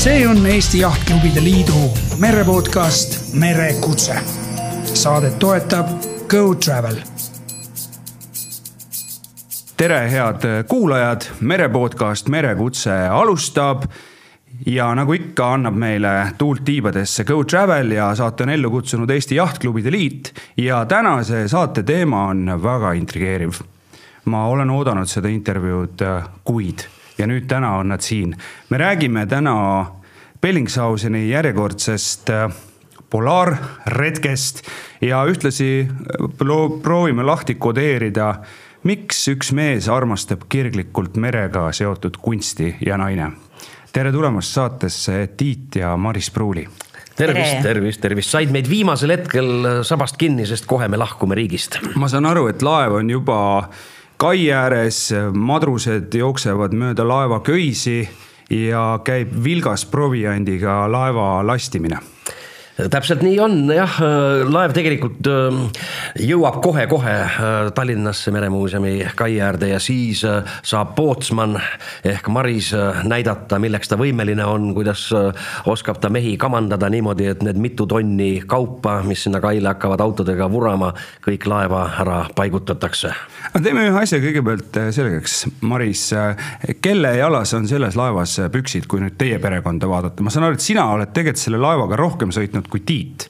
see on Eesti Jahtklubide Liidu merepodcast Merekutse. Saadet toetab Go Travel. tere, head kuulajad, merepodcast Merekutse alustab ja nagu ikka, annab meile tuult tiibadesse Go Travel ja saate on ellu kutsunud Eesti Jahtklubide Liit ja tänase saate teema on väga intrigeeriv. ma olen oodanud seda intervjuud kuid ja nüüd täna on nad siin. me räägime täna Bellingshauseni järjekordsest äh, polaarretkest ja ühtlasi äh, proovime lahti kodeerida, miks üks mees armastab kirglikult merega seotud kunsti ja naine. tere tulemast saatesse, Tiit ja Maris Pruuli tervist, tervist, tervist, said meid viimasel hetkel sabast kinni, sest kohe me lahkume riigist. ma saan aru, et laev on juba kai ääres, madrused jooksevad mööda laeva köisi ja käib vilgas proviandiga laeva lastimine täpselt nii on jah, laev tegelikult ähm, jõuab kohe-kohe äh, Tallinnasse Meremuuseumi kai äärde ja siis äh, saab pootsman ehk Maris äh, näidata, milleks ta võimeline on, kuidas oskab ta mehi kamandada niimoodi, et need mitu tonni kaupa, mis sinna kaile hakkavad autodega vurama, kõik laeva ära paigutatakse. no teeme ühe asja kõigepealt selgeks, Maris, kelle jalas on selles laevas püksid, kui nüüd teie perekonda vaadata, ma saan aru, et sina oled tegelikult selle laevaga rohkem sõitnud kui Tiit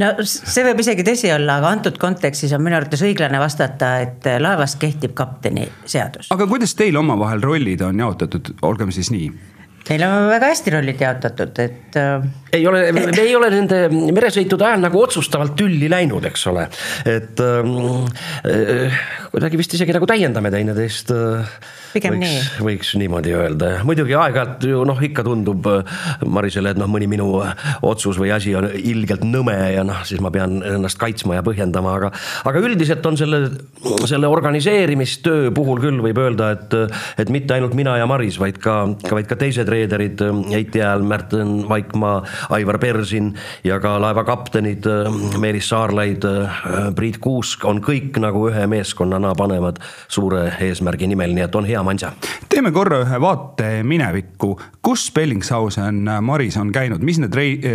no see võib isegi tõsi olla, aga antud kontekstis on minu arvates õiglane vastata, et laevas kehtib kapteni seadus. aga kuidas teil omavahel rollid on jaotatud, olgem siis nii? Meil on väga hästi rollid jaotatud, et. Äh, ei ole, me ei ole nende meresõitude ajal nagu otsustavalt tülli läinud, eks ole, et äh, kuidagi vist isegi nagu täiendame teineteist äh, võiks, nii. võiks niimoodi öelda, muidugi aeg-ajalt ju noh, ikka tundub äh, Marisele, et noh, mõni minu äh, otsus või asi on ilgelt nõme ja noh, siis ma pean ennast kaitsma ja põhjendama, aga. aga üldiselt on selle, selle organiseerimistöö puhul küll võib öelda, et, et mitte ainult mina ja Maris, vaid ka, vaid ka teised reederid, Heiti Hääl, Märten Vaikmaa, Aivar Persin ja ka laeva kaptenid Meelis Saarlaid, Priit Kuusk on kõik nagu ühe meeskonnana panevad suure eesmärgi nimel, nii et on hea manja. teeme korra ühe vaate minevikku, kus Bellingshausen Maris on käinud, mis need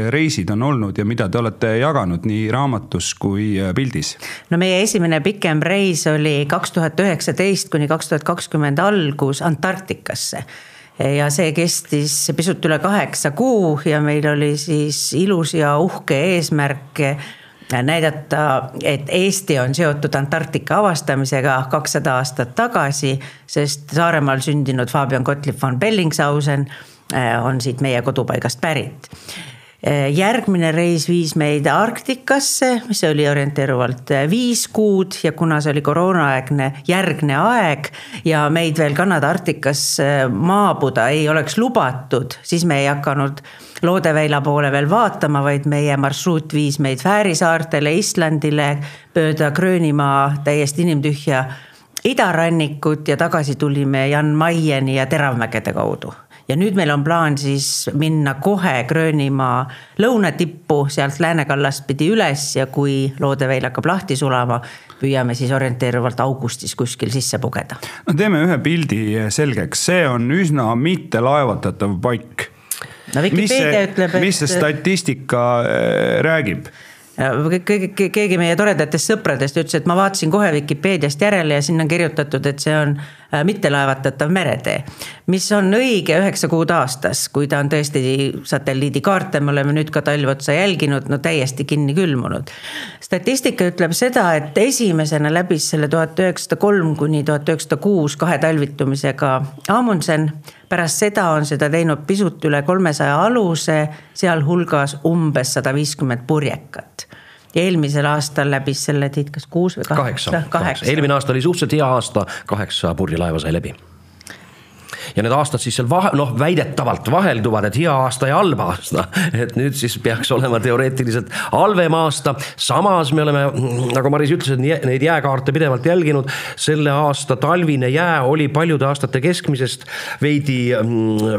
reisid on olnud ja mida te olete jaganud nii raamatus kui äh, pildis? no meie esimene pikem reis oli kaks tuhat üheksateist kuni kaks tuhat kakskümmend algus Antarktikasse ja see kestis pisut üle kaheksa kuu ja meil oli siis ilus ja uhke eesmärk näidata, et Eesti on seotud Antarktika avastamisega kakssada aastat tagasi, sest Saaremaal sündinud Fabian Gottlieb von Bellingshausen äh, on siit meie kodupaigast pärit järgmine reis viis meid Arktikasse, mis oli orienteeruvalt äh, viis kuud ja kuna see oli koroonaaegne järgne aeg ja meid veel Kanada Arktikas maabuda ei oleks lubatud, siis me ei hakanud Loodeväila poole veel vaatama, vaid meie marsruut viis meid Fääri saartele, Islandile, mööda Gröönimaa täiesti inimtühja idarannikut ja tagasi tulime Jan Maieni ja Teravmägede kaudu ja nüüd meil on plaan siis minna kohe Gröönimaa lõunatippu, sealt läänekallast pidi üles ja kui Loodeveil hakkab lahti sulama, püüame siis orienteeruvalt augustis kuskil sisse pugeda. no teeme ühe pildi selgeks, see on üsna mittelaevatatav paik no Vikipeedia ütleb, et. mis see statistika äh, räägib? Keegi meie toredatest sõpradest ütles, et ma vaatasin kohe Vikipeediast järele ja sinna on kirjutatud, et see on Äh, mittelaevatatav meretee. mis on õige üheksa kuud aastas, kui ta on tõesti satelliidikaarte, me oleme nüüd ka talve otsa jälginud, no täiesti kinni külmunud. statistika ütleb seda, et esimesena läbis selle tuhat üheksasada kolm kuni tuhat üheksasada kuus kahe talvitumisega Amundsen pärast seda on seda teinud pisut üle kolmesaja aluse, sealhulgas umbes sada viiskümmend purjekat. Eelmisel aastal läbis selle tiit kas kuus või kaheksa, kaheksa., eelmine aasta oli suhteliselt hea aasta, kaheksa purjelaeva sai läbi ja need aastad siis seal vahe, noh, väidetavalt vahelduvad, et hea aasta ja halb aasta. et nüüd siis peaks olema teoreetiliselt halvem aasta. samas me oleme, nagu Maris ütles, et neid jääkaarte pidevalt jälginud. selle aasta talvine jää oli paljude aastate keskmisest veidi,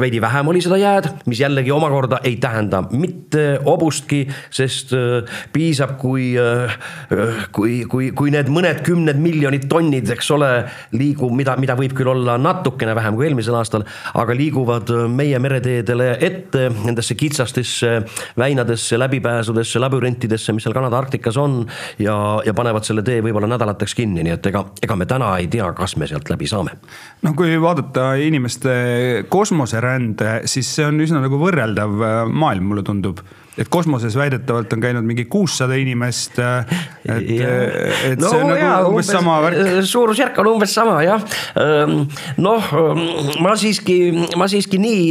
veidi vähem oli seda jääd, mis jällegi omakorda ei tähenda mitte hobustki, sest äh, piisab, kui, äh, kui, kui, kui need mõned kümned miljonid tonnid, eks ole, liigub, mida, mida võib küll olla natukene vähem kui eelmisel aastal aastal, aga liiguvad meie mereteedele ette nendesse kitsastesse väinadesse, läbipääsudesse, labürintidesse, mis seal Kanada Arktikas on ja, ja panevad selle tee võib-olla nädalateks kinni, nii et ega, ega me täna ei tea, kas me sealt läbi saame. no kui vaadata inimeste kosmoserände, siis see on üsna nagu võrreldav maailm, mulle tundub et kosmoses väidetavalt on käinud mingi kuussada inimest. et, et no, see on jaa, nagu umbes sama värk. suurusjärk on umbes sama jah. noh, ma siiski, ma siiski nii,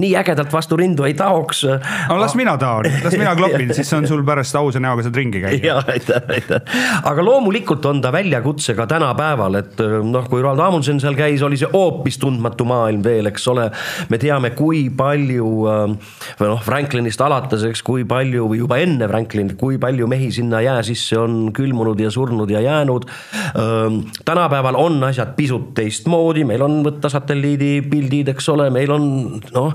nii ägedalt vastu rindu ei taoks. no las mina taon, las mina klopin, siis on sul pärast ausa näoga saad ringi käia. jah, aitäh, aitäh. aga loomulikult on ta väljakutse ka tänapäeval, et noh, kui Roald Amundsen seal käis, oli see hoopis tundmatu maailm veel, eks ole. me teame, kui palju või noh, Franklinist alates alates, eks, kui palju või juba enne Franklinit, kui palju mehi sinna jää sisse on külmunud ja surnud ja jäänud. tänapäeval on asjad pisut teistmoodi, meil on võtta satelliidipildid, eks ole, meil on noh,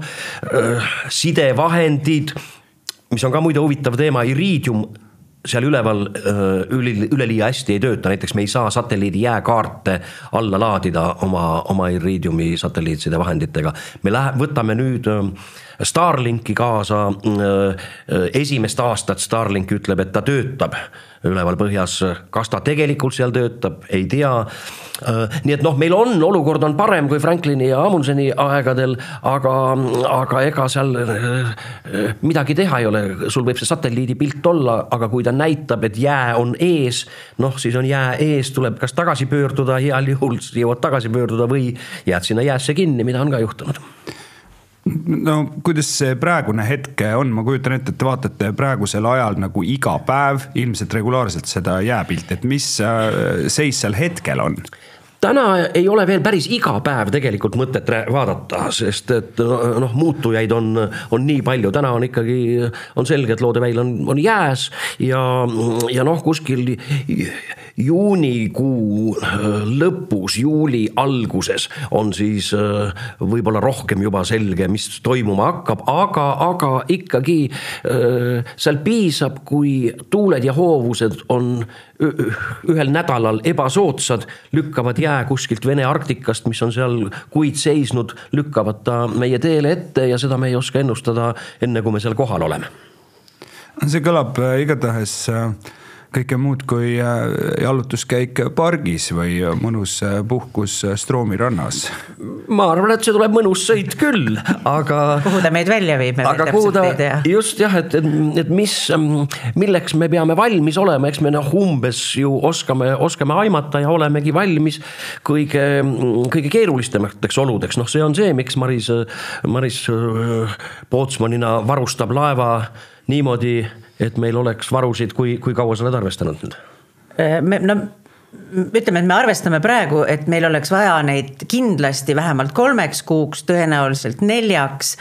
sidevahendid, mis on ka muide huvitav teema, iriidium seal üleval üle, üleliia hästi ei tööta, näiteks me ei saa satelliidi jääkaarte alla laadida oma, oma Iridiumi satelliitsidevahenditega. me lähe-, võtame nüüd Starlinki kaasa, esimest aastat Starlink ütleb, et ta töötab üleval põhjas, kas ta tegelikult seal töötab, ei tea. nii et noh, meil on, olukord on parem kui Franklini ja Amundseni aegadel, aga, aga ega seal midagi teha ei ole, sul võib see satelliidipilt olla, aga kui ta näitab, et jää on ees, noh, siis on jää ees, tuleb kas tagasi pöörduda, heal juhul jõuad tagasi pöörduda või jääd sinna jäässe kinni, mida on ka juhtunud no kuidas see praegune hetk on, ma kujutan ette, et te vaatate praegusel ajal nagu iga päev. Ilmselt regulaarselt seda jääpilti, et mis äh, seis seal hetkel on? Täna ei ole veel päris iga päev tegelikult mõtet vaadata, sest et noh, muutujaid on, on nii palju, täna on ikkagi, on selge, et Loodeväil on, on jääs ja, ja noh, kuskil juunikuu lõpus, juuli alguses on siis võib-olla rohkem juba selge, mis toimuma hakkab, aga, aga ikkagi seal piisab, kui tuuled ja hoovused on ühel nädalal ebasoodsad, lükkavad jää kuskilt Vene Arktikast, mis on seal kuid seisnud, lükkavad ta meie teele ette ja seda me ei oska ennustada, enne kui me seal kohal oleme. see kõlab igatahes äh kõike muud kui äh, jalutuskäik pargis või mõnus äh, puhkus äh, Stroomi rannas. ma arvan, et see tuleb mõnus sõit küll, aga. kuhu ta meid välja viib, me aga kuhu ta, just jah, et, et, et mis, milleks me peame valmis olema, eks me noh, umbes ju oskame, oskame aimata ja olemegi valmis kõige, kõige keerulisemateks oludeks, noh, see on see, miks Maris, Maris Pootsmanina varustab laeva niimoodi et meil oleks varusid, kui, kui kaua sa oled arvestanud nüüd? Äh, me, no ütleme, et me arvestame praegu, et meil oleks vaja neid kindlasti vähemalt kolmeks kuuks, tõenäoliselt neljaks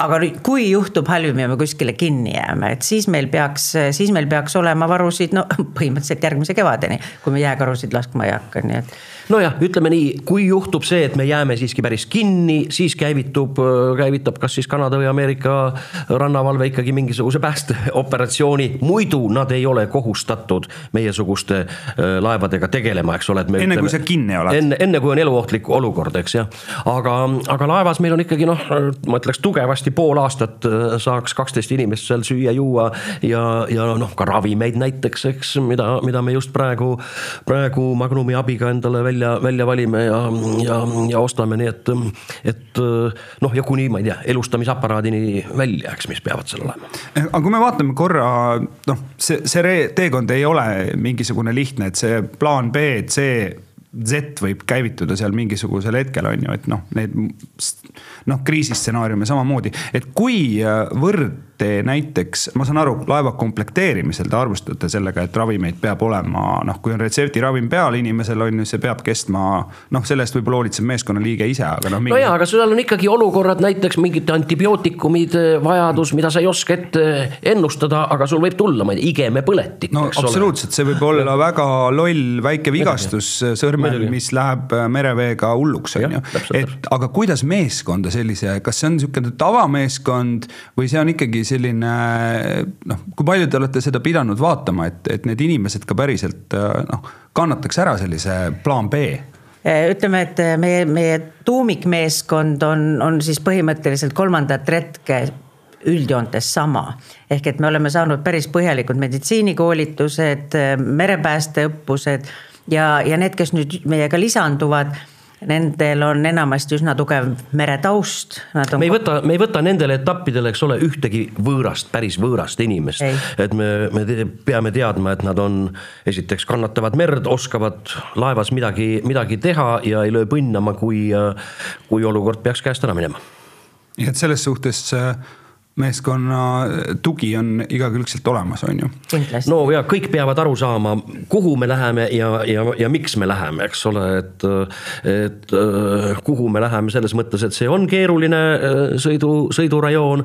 aga kui juhtub halvim ja me kuskile kinni jääme, et siis meil peaks, siis meil peaks olema varusid, no põhimõtteliselt järgmise kevadeni, kui me jääkarusid laskma ei hakka, nii et nojah, ütleme nii, kui juhtub see, et me jääme siiski päris kinni, siis käivitub, käivitab kas siis Kanada või Ameerika rannavalve ikkagi mingisuguse päästeoperatsiooni. muidu nad ei ole kohustatud meiesuguste äh, laevadega tegelema, eks ole, et me enne ütleme, kui sa kinni oled. enne, enne kui on eluohtlik olukord, eks jah. aga, aga laevas meil on ikkagi noh, ma ütleks tugevasti pool aastat äh, saaks kaksteist inimest seal süüa-juua ja, ja noh, ka ravimeid näiteks, eks, mida, mida me just praegu, praegu Magnumi abiga endale välja välja, välja valime ja, ja, ja ostame, nii et, et noh, ja kuni ma ei tea, elustamisaparaadini välja, eks, mis peavad seal olema. aga kui me vaatame korra, noh, see, see teekond ei ole mingisugune lihtne, et see plaan B, C Z võib käivituda seal mingisugusel hetkel, on ju, et noh, need noh, kriisistsenaariume samamoodi, et kuivõrd te näiteks, ma saan aru, laeva komplekteerimisel te arvestate sellega, et ravimeid peab olema, noh, kui on retseptiravim peal inimesel on ju, see peab kestma. noh, selle eest võib-olla hoolitseb meeskonnaliige ise, aga noh mingi.... no jaa, aga seal on ikkagi olukorrad, näiteks mingid antibiootikumide vajadus, mida sa ei oska ette ennustada, aga sul võib tulla, ma ei tea, igemepõletik. no absoluutselt, see võib olla väga loll väike vigastus sõrmel, mis läheb mereveega hulluks, on ju. et aga kuidas meeskonda sellise, kas see on niisugune tavameeskond või see on ikkagi selline noh, kui palju te olete seda pidanud vaatama, et, et need inimesed ka päriselt noh, kannataks ära sellise plaan B? ütleme, et meie, meie tuumikmeeskond on, on siis põhimõtteliselt kolmandat retke üldjoontes sama. ehk et me oleme saanud päris põhjalikud meditsiinikoolitused, merepäästeõppused ja, ja need, kes nüüd meiega lisanduvad nendel on enamasti üsna tugev meretaust. On... me ei võta, me ei võta nendele etappidele, eks ole, ühtegi võõrast, päris võõrast inimest. et me, me te, peame teadma, et nad on, esiteks kannatavad merd, oskavad laevas midagi, midagi teha ja ei löö põnnama, kui, kui olukord peaks käest ära minema. nii et selles suhtes äh meeskonna tugi on igakülgselt olemas, on ju. no ja kõik peavad aru saama, kuhu me läheme ja, ja, ja miks me läheme, eks ole, et. et kuhu me läheme selles mõttes, et see on keeruline äh, sõidu, sõidurajoon.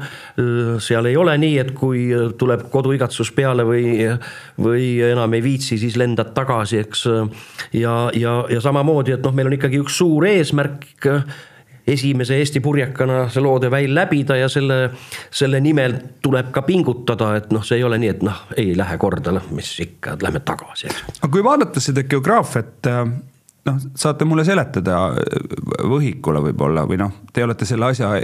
seal ei ole nii, et kui tuleb koduigatsus peale või, või enam ei viitsi, siis lendad tagasi, eks. ja, ja, ja samamoodi, et noh, meil on ikkagi üks suur eesmärk esimese Eesti purjekana see loodeväil läbida ja selle, selle nimel tuleb ka pingutada, et noh, see ei ole nii, et noh, ei lähe korda, noh, mis ikka, lähme tagasi. aga kui vaadata seda geograafiat, noh, saate mulle seletada võhikule võib-olla või noh, te olete selle asja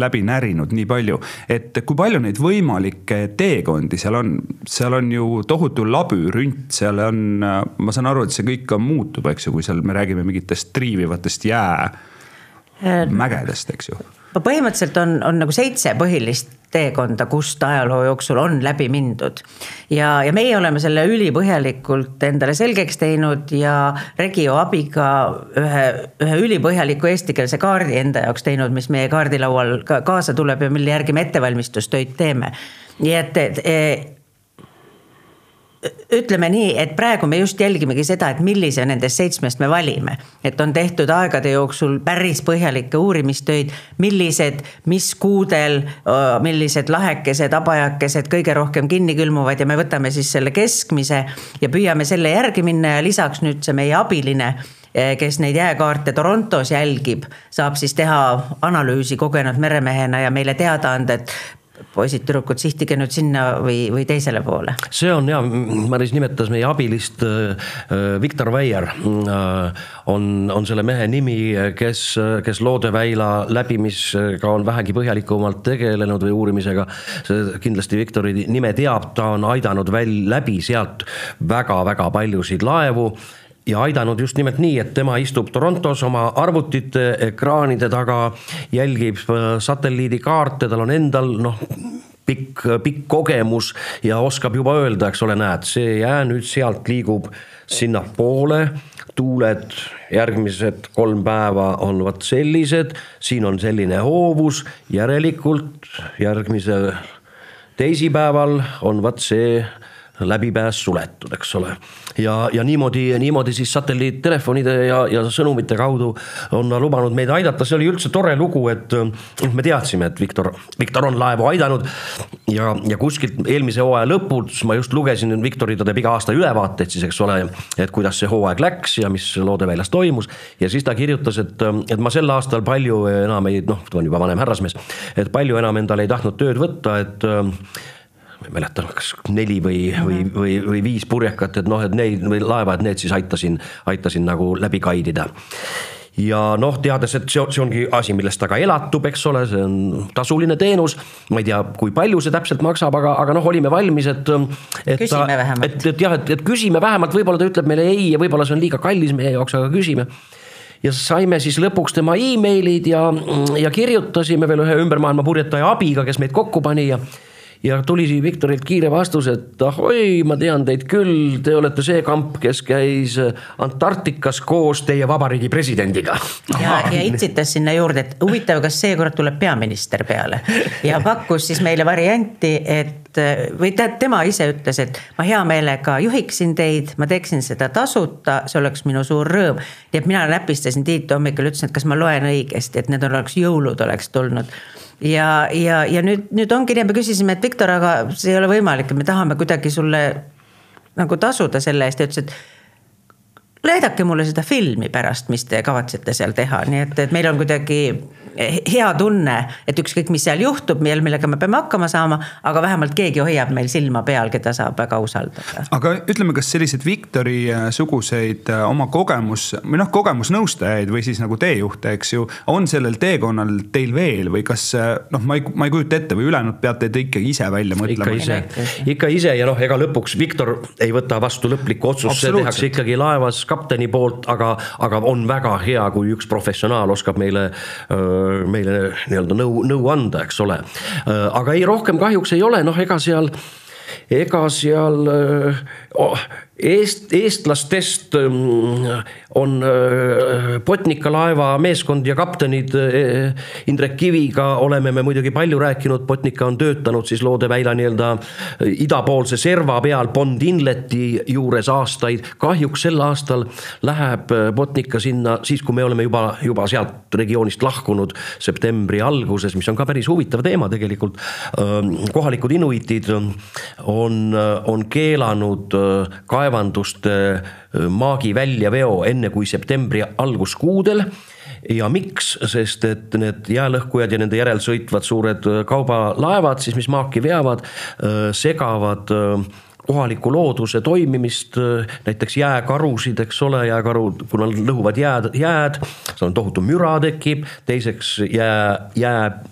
läbi närinud nii palju, et kui palju neid võimalikke teekondi seal on, seal on ju tohutu labürünt, seal on, ma saan aru, et see kõik ka muutub, eks ju, kui seal me räägime mingitest triivivatest jää Äh, mägedest, eks ju. põhimõtteliselt on, on nagu seitse põhilist teekonda, kust ajaloo jooksul on läbi mindud. ja, ja meie oleme selle ülipõhjalikult endale selgeks teinud ja Regio abiga ühe, ühe ülipõhjaliku eestikeelse kaardi enda jaoks teinud, mis meie kaardilaual ka kaasa tuleb ja mille järgi me ettevalmistustöid teeme. nii et, et ütleme nii, et praegu me just jälgimegi seda, et millise nendest seitsmest me valime. et on tehtud aegade jooksul päris põhjalikke uurimistöid, millised, mis kuudel, millised lahekesed, abajakesed kõige rohkem kinni külmuvad ja me võtame siis selle keskmise ja püüame selle järgi minna ja lisaks nüüd see meie abiline kes neid jääkaarte Torontos jälgib, saab siis teha analüüsi kogenud meremehena ja meile teada anda, et poisid-tüdrukud, sihtige nüüd sinna või, või teisele poole. see on ja, Maris nimetas meie abilist äh, Viktor Veier äh, on, on selle mehe nimi, kes, kes Loodeväila läbimisega on vähegi põhjalikumalt tegelenud või uurimisega. kindlasti Viktori nime teab, ta on aidanud väl läbi sealt väga-väga paljusid laevu ja aidanud just nimelt nii, et tema istub Torontos oma arvutite ekraanide taga, jälgib äh, satelliidikaarte, tal on endal noh pikk, pikk kogemus ja oskab juba öelda, eks ole, näed, see jää nüüd sealt liigub sinnapoole. tuuled järgmised kolm päeva on vot sellised, siin on selline hoovus, järelikult järgmisel teisipäeval on vot see läbipääs suletud, eks ole. ja, ja niimoodi, niimoodi siis satelliittelefonide ja, ja sõnumite kaudu on lubanud meid aidata, see oli üldse tore lugu, et noh, me teadsime, et Viktor, Viktor on laevu aidanud. ja, ja kuskilt eelmise hooaja lõpus ma just lugesin, Viktori, ta teeb iga aasta ülevaateid siis, eks ole, et kuidas see hooaeg läks ja mis Loodeväljas toimus. ja siis ta kirjutas, et, et ma sel aastal palju enam ei, noh, ta on juba vanem härrasmees, et palju enam endale ei tahtnud tööd võtta, et ma ei mäleta, kas neli või, või, või, või viis purjekat, et noh, et neid või laeva, et need siis aitasin, aitasin nagu läbi kaidida ja noh, teades, et see, see ongi asi, millest ta ka elatub, eks ole, see on tasuline teenus. ma ei tea, kui palju see täpselt maksab, aga, aga noh, olime valmis, et, et. küsime vähemalt. et, et jah, et, et küsime vähemalt, võib-olla ta ütleb meile ei ja võib-olla see on liiga kallis meie jaoks, aga küsime ja saime siis lõpuks tema emailid ja, ja kirjutasime veel ühe ümbermaailma purjetaja abiga, kes meid kokku pani ja ja tuli Viktorilt kiire vastus, et ahoi, ma tean teid küll, te olete see kamp, kes käis Antarktikas koos teie vabariigi presidendiga. ja, ja itsitas sinna juurde, et huvitav, kas seekord tuleb peaminister peale ja pakkus siis meile varianti, et või tähendab, tema ise ütles, et ma hea meelega juhiksin teid, ma teeksin seda tasuta, see oleks minu suur rõõm. nii et mina näpistasin Tiitu hommikul, ütlesin, et kas ma loen õigesti, et need oleks jõulud oleks tulnud ja, ja, ja nüüd, nüüd ongi nii, me küsisime, et Viktor, aga see ei ole võimalik, me tahame kuidagi sulle nagu tasuda selle eest. Ja ütles, et näidake mulle seda filmi pärast, mis te kavatsete seal teha, nii et, et meil on kuidagi hea tunne, et ükskõik, mis seal juhtub, millega me peame hakkama saama, aga vähemalt keegi hoiab meil silma peal, keda saab väga usaldada. aga ütleme, kas selliseid Viktori äh, suguseid äh, oma kogemus või noh, kogemusnõustajaid või siis nagu teejuhte, eks ju, on sellel teekonnal teil veel või kas noh, ma ei, ma ei kujuta ette või ülejäänud peate te ikkagi ise välja mõtlema? ikka ise, ikka ise ja noh, ega lõpuks Viktor ei võta vastu lõplikku otsust, see tehakse ikkagi laevas kapteni poolt, aga, aga on väga hea, kui üks professionaal oskab meile öö, meile nii-öelda nõu, nõu anda, eks ole. aga ei, rohkem kahjuks ei ole, noh, ega seal, ega seal oh, Eest, eestlastest ähm, on äh, Botnica laeva meeskond ja kaptenid äh, Indrek Kiviga oleme me muidugi palju rääkinud, Botnica on töötanud siis Loodeväila nii-öelda äh, idapoolse serva peal Bond Inleti juures aastaid. kahjuks sel aastal läheb Botnica sinna siis, kui me oleme juba, juba sealt regioonist lahkunud septembri alguses, mis on ka päris huvitav teema tegelikult. Ähm, kohalikud inuitid on, on keelanud kaevanduste maagi väljaveo enne kui septembri alguskuudel. Ja miks, sest et need jäälõhkujad ja nende järel sõitvad suured kaubalaevad siis, mis maaki veavad, segavad kohaliku looduse toimimist, näiteks jääkarusid, eks ole, jääkarud, kuna lõhuvad jääd, jääd, seal on tohutu müra tekib, teiseks jää, jää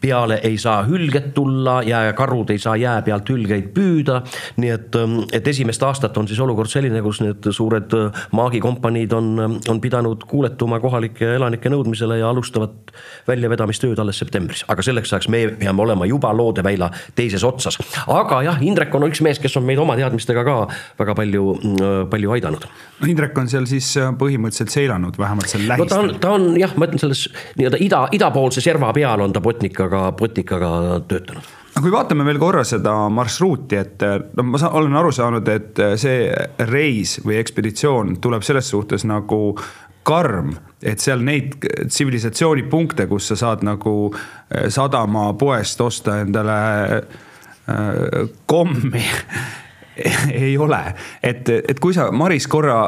peale ei saa hülget tulla, jääkarud ei saa jää pealt hülgeid püüda. nii et, ähm, et esimest aastat on siis olukord selline, kus need suured äh, maagikompaniid on, ähm, on pidanud kuuletuma kohalike elanike nõudmisele ja alustavad väljavedamistööd alles septembris, aga selleks ajaks me peame olema juba Loodeväila teises otsas. aga jah, Indrek on üks mees, kes on meid oma teadmistega ka väga palju, äh, palju aidanud. no Indrek on seal siis äh, põhimõtteliselt seilanud, vähemalt seal lähistel. no ta on, ta on jah, ma ütlen selles nii-öelda ida, idapoolse serva peal on ta Botnika Botnikaga, Botnikaga töötanud. Aga kui vaatame veel korra seda marsruuti, et no ma saan, olen aru saanud, et see reis või ekspeditsioon tuleb selles suhtes nagu karm, et seal neid tsivilisatsioonipunkte, kus sa saad nagu eh, sadamapoest osta endale äh, kommi ei ole, et, et kui sa, Maris, korra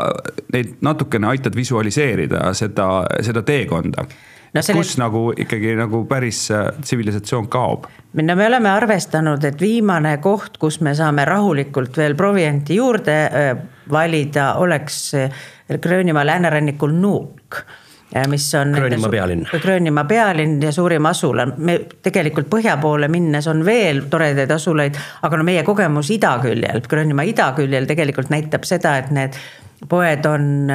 neid natukene aitad visualiseerida seda, seda teekonda no selle... kus nagu ikkagi nagu päris äh, tsivilisatsioon kaob? no me oleme arvestanud, et viimane koht, kus me saame rahulikult veel provianti juurde äh, valida, oleks äh, Gröönimaa läänerannikul Nuuk mis on. Gröönimaa pealinn. Gröönimaa pealinn ja suurim asula, me tegelikult põhja poole minnes on veel toredaid asulaid, aga no meie kogemus idaküljel, Gröönimaa idaküljel tegelikult näitab seda, et need poed on,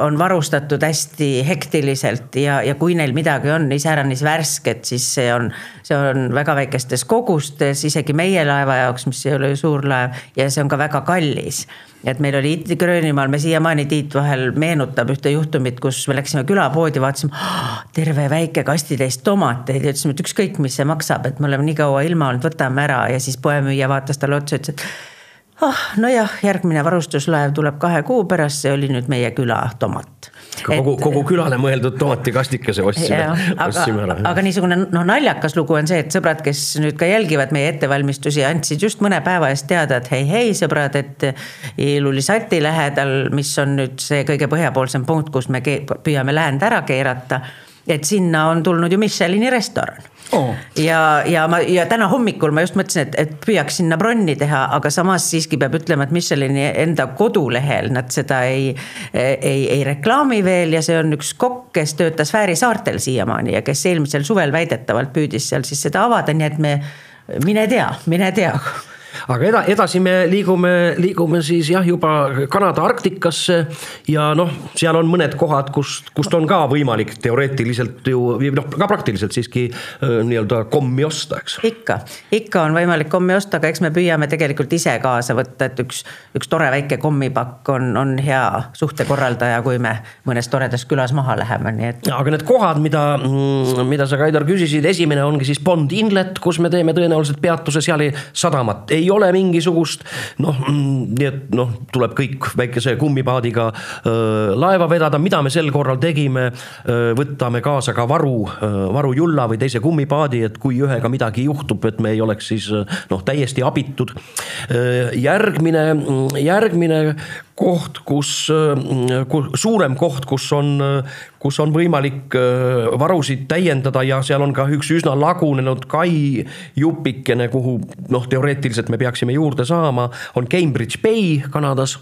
on varustatud hästi hektiliselt ja, ja kui neil midagi on iseäranis värsket, siis see on, see on väga väikestes kogustes, isegi meie laeva jaoks, mis ei ole ju suur laev ja see on ka väga kallis. Et meil oli Gröönimaal, me siiamaani Tiit vahel meenutab ühte juhtumit, kus me läksime külapoodi, vaatasime oh, terve väike kastitäis tomateid ja ütlesime, et ükskõik, mis see maksab, et me oleme nii kaua ilma olnud, võtame ära. Ja siis poemüüja vaatas talle otsa, ütles, et oh,, nojah, järgmine varustuslaev tuleb kahe kuu pärast, see oli nüüd meie küla tomat. kogu et..., kogu külale mõeldud tomatikastikese ostsime, ostsime ära. aga niisugune noh, naljakas lugu on see, et sõbrad, kes nüüd ka jälgivad meie ettevalmistusi, andsid just mõne päeva eest teada, et hei, hei sõbrad, et Ilulissati lähedal, mis on nüüd see kõige põhjapoolsem punkt, kus me püüame läände ära keerata et sinna on tulnud ju Michelini restoran. Oh.. ja, ja ma ja täna hommikul ma just mõtlesin, et, et püüaks sinna bronni teha, aga samas siiski peab ütlema, et Michelini enda kodulehel nad seda ei, ei, ei reklaami veel ja see on üks kokk, kes töötas Fääri saartel siiamaani ja kes eelmisel suvel väidetavalt püüdis seal siis seda avada, nii et me mine tea, mine tea aga eda-, edasi me liigume, liigume siis jah, juba Kanada Arktikasse ja noh, seal on mõned kohad, kust, kust on ka võimalik teoreetiliselt ju noh, ka praktiliselt siiski nii-öelda kommi osta, eks. ikka, ikka on võimalik kommi osta, aga eks me püüame tegelikult ise kaasa võtta, et üks, üks tore väike kommipakk on, on hea suhtekorraldaja, kui me mõnes toredas külas maha läheme, nii et. aga need kohad, mida, mm, mida sa, Kaidar, küsisid, esimene ongi siis Bond Inlet, kus me teeme tõenäoliselt peatuse, seal ei, sadamat ei ole mingisugust noh, mm, nii et noh, tuleb kõik väikese kummipaadiga öö, laeva vedada, mida me sel korral tegime. võtame kaasa ka varu, varujulla või teise kummipaadi, et kui ühega midagi juhtub, et me ei oleks siis noh, täiesti abitud. järgmine, järgmine koht, kus, kus, suurem koht, kus on, kus on võimalik varusid täiendada ja seal on ka üks üsna lagunenud kai jupikene, kuhu noh, teoreetiliselt me peaksime juurde saama, on Cambridge Bay Kanadas.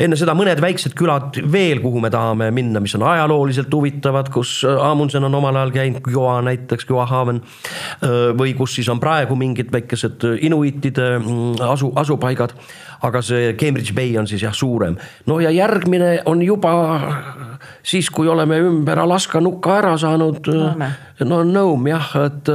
Enne seda mõned väiksed külad veel, kuhu me tahame minna, mis on ajalooliselt huvitavad, kus Amundsen on omal ajal käinud, Kiowa näiteks, Kiowahaven. või kus siis on praegu mingid väikesed inuitide mm, asu, asupaigad aga see Cambridge Bay on siis jah suurem. no ja järgmine on juba siis, kui oleme ümber Alaska nuka ära saanud. no Nõum jah, et,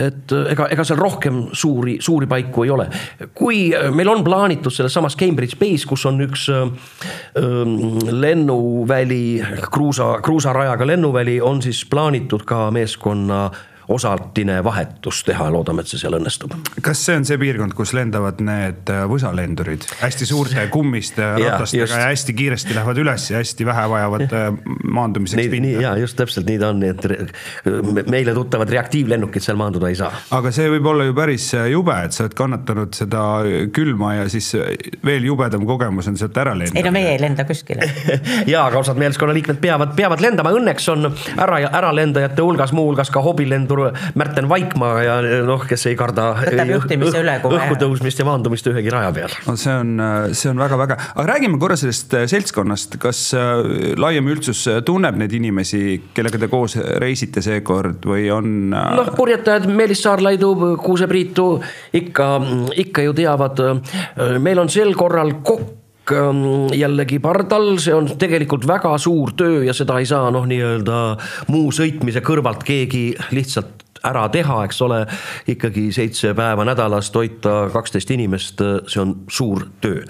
et ega, ega seal rohkem suuri, suuri paiku ei ole. kui meil on plaanitud selles samas Cambridge Bay's, kus on üks ähm, lennuväli, kruusa, kruusarajaga lennuväli, on siis plaanitud ka meeskonna osaline vahetus teha, loodame, et see seal õnnestub. kas see on see piirkond, kus lendavad need äh, võsalendurid? Hästi suurte kummiste ratastega ja, ja hästi kiiresti lähevad üles ja hästi vähe vajavad äh, maandumiseks nii, nii ja just täpselt nii ta on, nii et meile tuttavad reaktiivlennukid seal maanduda ei saa. aga see võib olla ju päris äh, jube, et sa oled kannatanud seda külma ja siis veel jubedam kogemus on sealt ära lennata. ei no meie ei lenda kuskile. Ja, aga osad meeskonnaliikmed peavad, peavad lendama, õnneks on ära, äralendajate hulgas muuhulgas ka hobilendur suur Märten Vaikmaa ja noh, kes ei karda õhku tõusmist ja maandumist ühegi raja peal. no see on, see on väga-väga, aga räägime korra sellest äh, seltskonnast, kas äh, laiem üldsus äh, tunneb neid inimesi, kellega te koos reisite seekord või on? noh, purjetajad Meelis Saarlaidu, Kuuse Priitu ikka, ikka ju teavad. meil on sel korral kokku ähm, jällegi pardal, see on tegelikult väga suur töö ja seda ei saa noh, nii-öelda muu sõitmise kõrvalt keegi lihtsalt ära teha, eks ole. ikkagi seitse päeva nädalas toita kaksteist inimest, see on suur töö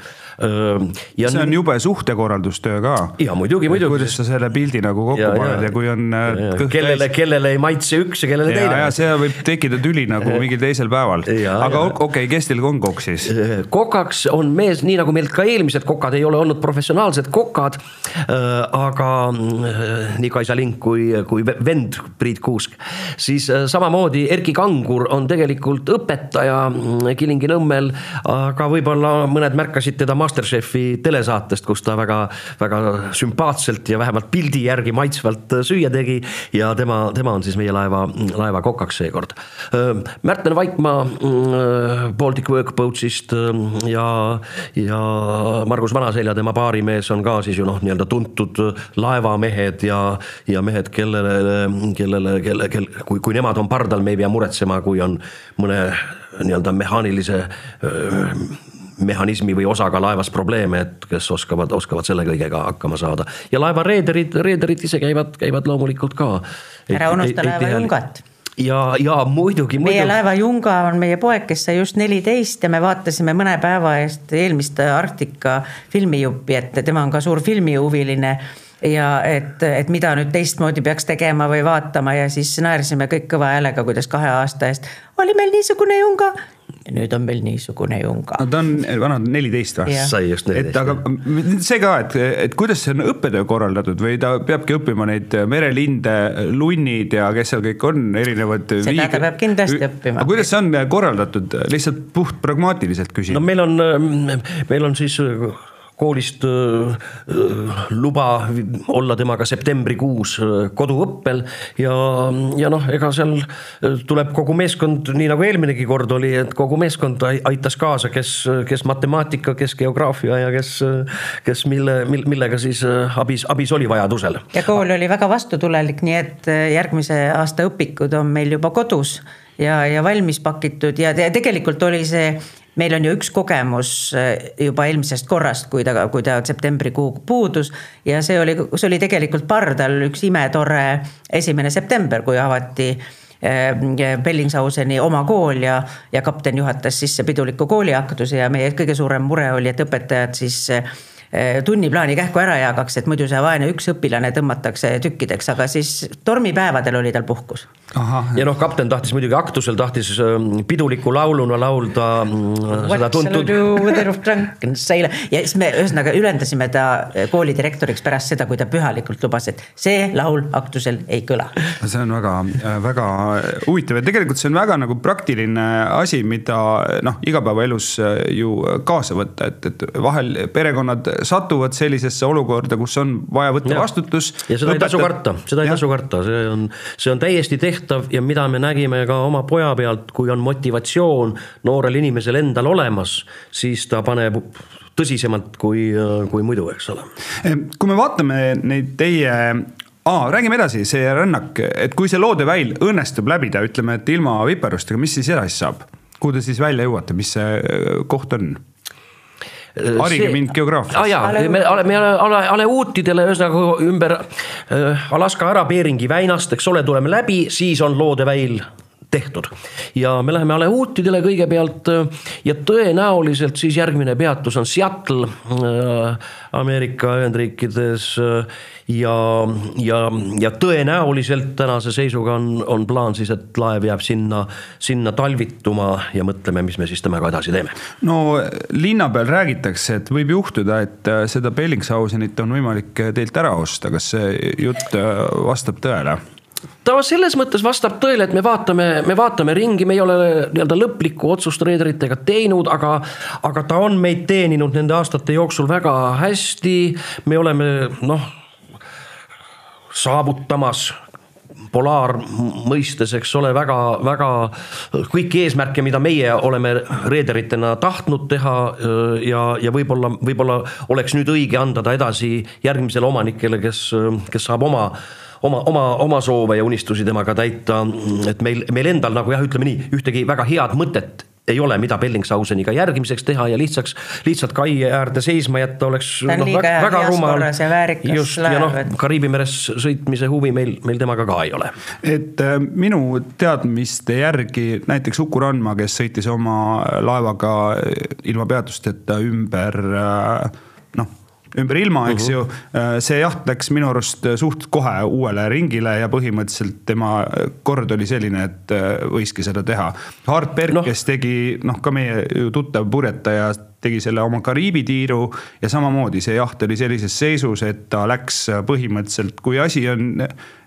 ja see on jube suhtekorraldustöö ka. ja muidugi, muidugi. kuidas sa selle pildi nagu kokku ja, paned ja, ja kui on. Äh, kellele, kellele ei maitse üks ja kellele teine. ja see võib tekkida tüli nagu mingil teisel päeval. aga okei okay,, kes teil on kokk siis? kokaks on mees, nii nagu meil ka eelmised kokad ei ole olnud professionaalsed kokad. aga nii Kaisa Link kui, kui vend Priit Kuusk, siis samamoodi Erkki Kangur on tegelikult õpetaja mm, Kilingi-Nõmmel, aga võib-olla mõned märkasid teda Masterchefi telesaatest, kus ta väga, väga sümpaatselt ja vähemalt pildi järgi maitsvalt süüa tegi. ja tema, tema on siis meie laeva, laeva kokaks seekord. Märten Vaikmaa Baltic Workboatsist ja, ja Margus Vanaselja, tema baarimees on ka siis ju noh, nii-öelda tuntud laevamehed ja, ja mehed, kellele, kellele, kelle, kel-, kui, kui nemad on pardal, me ei pea muretsema, kui on mõne nii-öelda mehaanilise mehhanismi või osaga laevas probleeme, et kes oskavad, oskavad selle kõigega hakkama saada. ja laeva reederid, reederid ise käivad, käivad loomulikult ka. ära unusta laeva Jungat ja, ja muidugi, muidugi. meie laeva Junga on meie poeg, kes sai just neliteist ja me vaatasime mõne päeva eest eelmist Arktika filmijuppi, et tema on ka suur filmihuviline ja et, et mida nüüd teistmoodi peaks tegema või vaatama ja siis naersime kõik kõva häälega, kuidas kahe aasta eest oli meil niisugune Junga nüüd on meil niisugune junga. no ta on vana neliteist või? sai just neliteist. et aga see ka, et, et kuidas see on õppetöö korraldatud või ta peabki õppima neid merelinde, lunnid ja kes seal kõik on, erinevad. seda viig... ta peab kindlasti õppima. aga kuidas see on korraldatud, lihtsalt puht pragmaatiliselt küsin? no meil on, meil on siis koolist luba olla temaga septembrikuus koduõppel ja, ja noh, ega seal tuleb kogu meeskond, nii nagu eelminegi kord oli, et kogu meeskond aitas kaasa, kes, kes matemaatika, kes geograafia ja kes, kes mille, millega siis abis, abis oli vajadusel. ja kool oli väga vastutulelik, nii et järgmise aasta õpikud on meil juba kodus ja, ja valmis pakitud ja tegelikult oli see meil on ju üks kogemus eh, juba eelmisest korrast, kui ta, kui ta septembrikuu puudus. ja see oli, see oli tegelikult pardal üks imetore esimene september, kui avati eh, Bellingsauseni oma kool ja, ja kapten juhatas sisse piduliku kooliaktuse ja meie kõige suurem mure oli, et õpetajad siis Eh, tunniplaani kähku ära jagaks, et muidu see vaene üks õpilane tõmmatakse tükkideks, aga siis tormipäevadel oli tal puhkus. ja noh, kapten tahtis muidugi aktusel tahtis piduliku lauluna laulda mm, seda tuntud. ja siis me ühesõnaga ülendasime ta äh, koolidirektoriks pärast seda, kui ta pühalikult lubas, et see laul aktusel ei kõla. see on väga, äh, väga huvitav ja tegelikult see on väga nagu praktiline asi, mida noh, igapäevaelus äh, ju kaasa võtta, et, et vahel perekonnad satuvad sellisesse olukorda, kus on vaja võtta ja. vastutus. ja seda õpetajad... ei tasu karta, seda ei ja. tasu karta, see on, see on täiesti tehtav ja mida me nägime ka oma poja pealt, kui on motivatsioon noorel inimesel endal olemas, siis ta paneb tõsisemalt kui, kui muidu, eks ole. kui me vaatame neid teie aa, räägime edasi, see rännak, et kui see loodeväil õnnestub läbida, ütleme, et ilma viperustega, mis siis edasi saab? kuhu te siis välja jõuate, mis see koht on? Harige see... mind geograafias ah,. jaa, me oleme, me oleme Aleutidele ühesõnaga ümber äh, Alaska ära Beringi väinast, eks ole, tuleme läbi, siis on loodeväil tehtud. ja me läheme Aleutidele kõigepealt äh, ja tõenäoliselt siis järgmine peatus on Seattle äh, Ameerika Ühendriikides. Äh, ja, ja, ja tõenäoliselt tänase seisuga on, on plaan siis, et laev jääb sinna, sinna talvituma ja mõtleme, mis me siis temaga edasi teeme. no linna peal räägitakse, et võib juhtuda, et seda Bellingshausenit on võimalik teilt ära osta, kas see jutt vastab tõele? Ta selles mõttes vastab tõele, et me vaatame, me vaatame ringi, me ei ole nii-öelda lõplikku otsust reederitega teinud, aga, aga ta on meid teeninud nende aastate jooksul väga hästi. me oleme noh, saavutamas polaarmõistes, eks ole, väga, väga kõiki eesmärke, mida meie oleme reederitena tahtnud teha ja, ja võib-olla, võib-olla oleks nüüd õige anda ta edasi järgmisele omanikele, kes, kes saab oma oma, oma, oma soove ja unistusi temaga täita. et meil, meil endal nagu jah, ütleme nii, ühtegi väga head mõtet ei ole, mida Bellingshauseniga järgimiseks teha ja lihtsaks, lihtsalt kai äärde seisma jätta oleks. no, väga, väga rumal. just, ja noh, Kariibi meres sõitmise huvi meil, meil temaga ka ei ole. et äh, minu teadmiste järgi näiteks Uku Randma, kes sõitis oma laevaga ilma peatusteta ümber äh, ümber ilma, eks uh -huh. ju. Äh, see jaht läks minu arust suht kohe uuele ringile ja põhimõtteliselt tema kord oli selline, et äh, võiski seda teha. Hart Berg no., kes tegi noh, ka meie tuttav purjetaja, tegi selle oma Kariibi tiiru ja samamoodi see jaht oli sellises seisus, et ta läks põhimõtteliselt, kui asi on